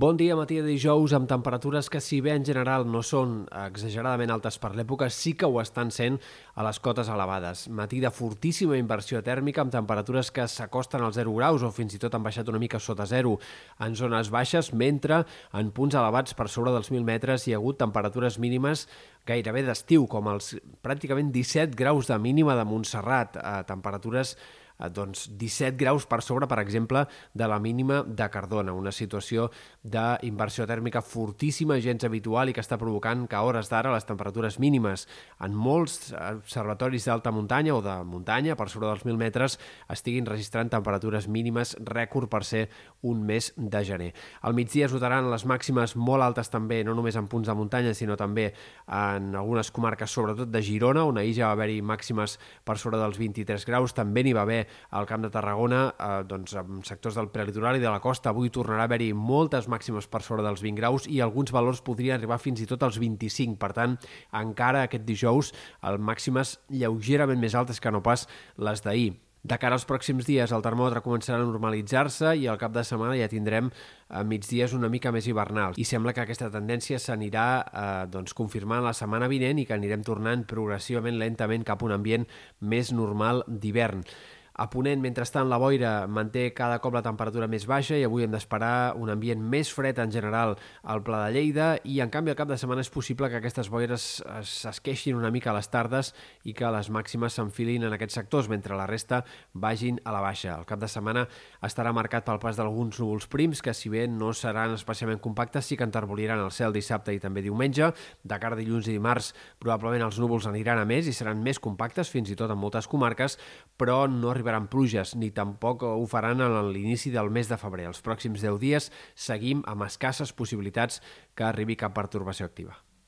Bon dia, matí de dijous, amb temperatures que, si bé en general no són exageradament altes per l'època, sí que ho estan sent a les cotes elevades. Matí de fortíssima inversió tèrmica, amb temperatures que s'acosten als 0 graus o fins i tot han baixat una mica sota 0 en zones baixes, mentre en punts elevats per sobre dels 1.000 metres hi ha hagut temperatures mínimes gairebé d'estiu, com els pràcticament 17 graus de mínima de Montserrat, a temperatures Eh, doncs 17 graus per sobre, per exemple, de la mínima de Cardona, una situació d'inversió tèrmica fortíssima, gens habitual i que està provocant que a hores d'ara les temperatures mínimes en molts observatoris d'alta muntanya o de muntanya, per sobre dels 1.000 metres, estiguin registrant temperatures mínimes rècord per ser un mes de gener. Al migdia es notaran les màximes molt altes també, no només en punts de muntanya, sinó també en algunes comarques, sobretot de Girona, on ahir ja va haver-hi màximes per sobre dels 23 graus, també n'hi va haver al Camp de Tarragona, eh, doncs, en sectors del prelitoral i de la costa. Avui tornarà a haver-hi moltes màximes per sobre dels 20 graus i alguns valors podrien arribar fins i tot als 25. Per tant, encara aquest dijous, el màximes lleugerament més altes que no pas les d'ahir. De cara als pròxims dies, el termòmetre començarà a normalitzar-se i al cap de setmana ja tindrem a migdies una mica més hivernals. I sembla que aquesta tendència s'anirà eh, doncs, confirmant la setmana vinent i que anirem tornant progressivament, lentament, cap a un ambient més normal d'hivern. A Ponent, mentrestant, la boira manté cada cop la temperatura més baixa i avui hem d'esperar un ambient més fred en general al Pla de Lleida i, en canvi, al cap de setmana és possible que aquestes boires s'esqueixin una mica a les tardes i que les màximes s'enfilin en aquests sectors, mentre la resta vagin a la baixa. El cap de setmana estarà marcat pel pas d'alguns núvols prims que, si bé no seran especialment compactes, sí que enterboliran el cel dissabte i també diumenge. De cara a dilluns i dimarts, probablement els núvols aniran a més i seran més compactes, fins i tot en moltes comarques, però no arribaran arribaran pluges, ni tampoc ho faran a l'inici del mes de febrer. Els pròxims 10 dies seguim amb escasses possibilitats que arribi cap pertorbació activa.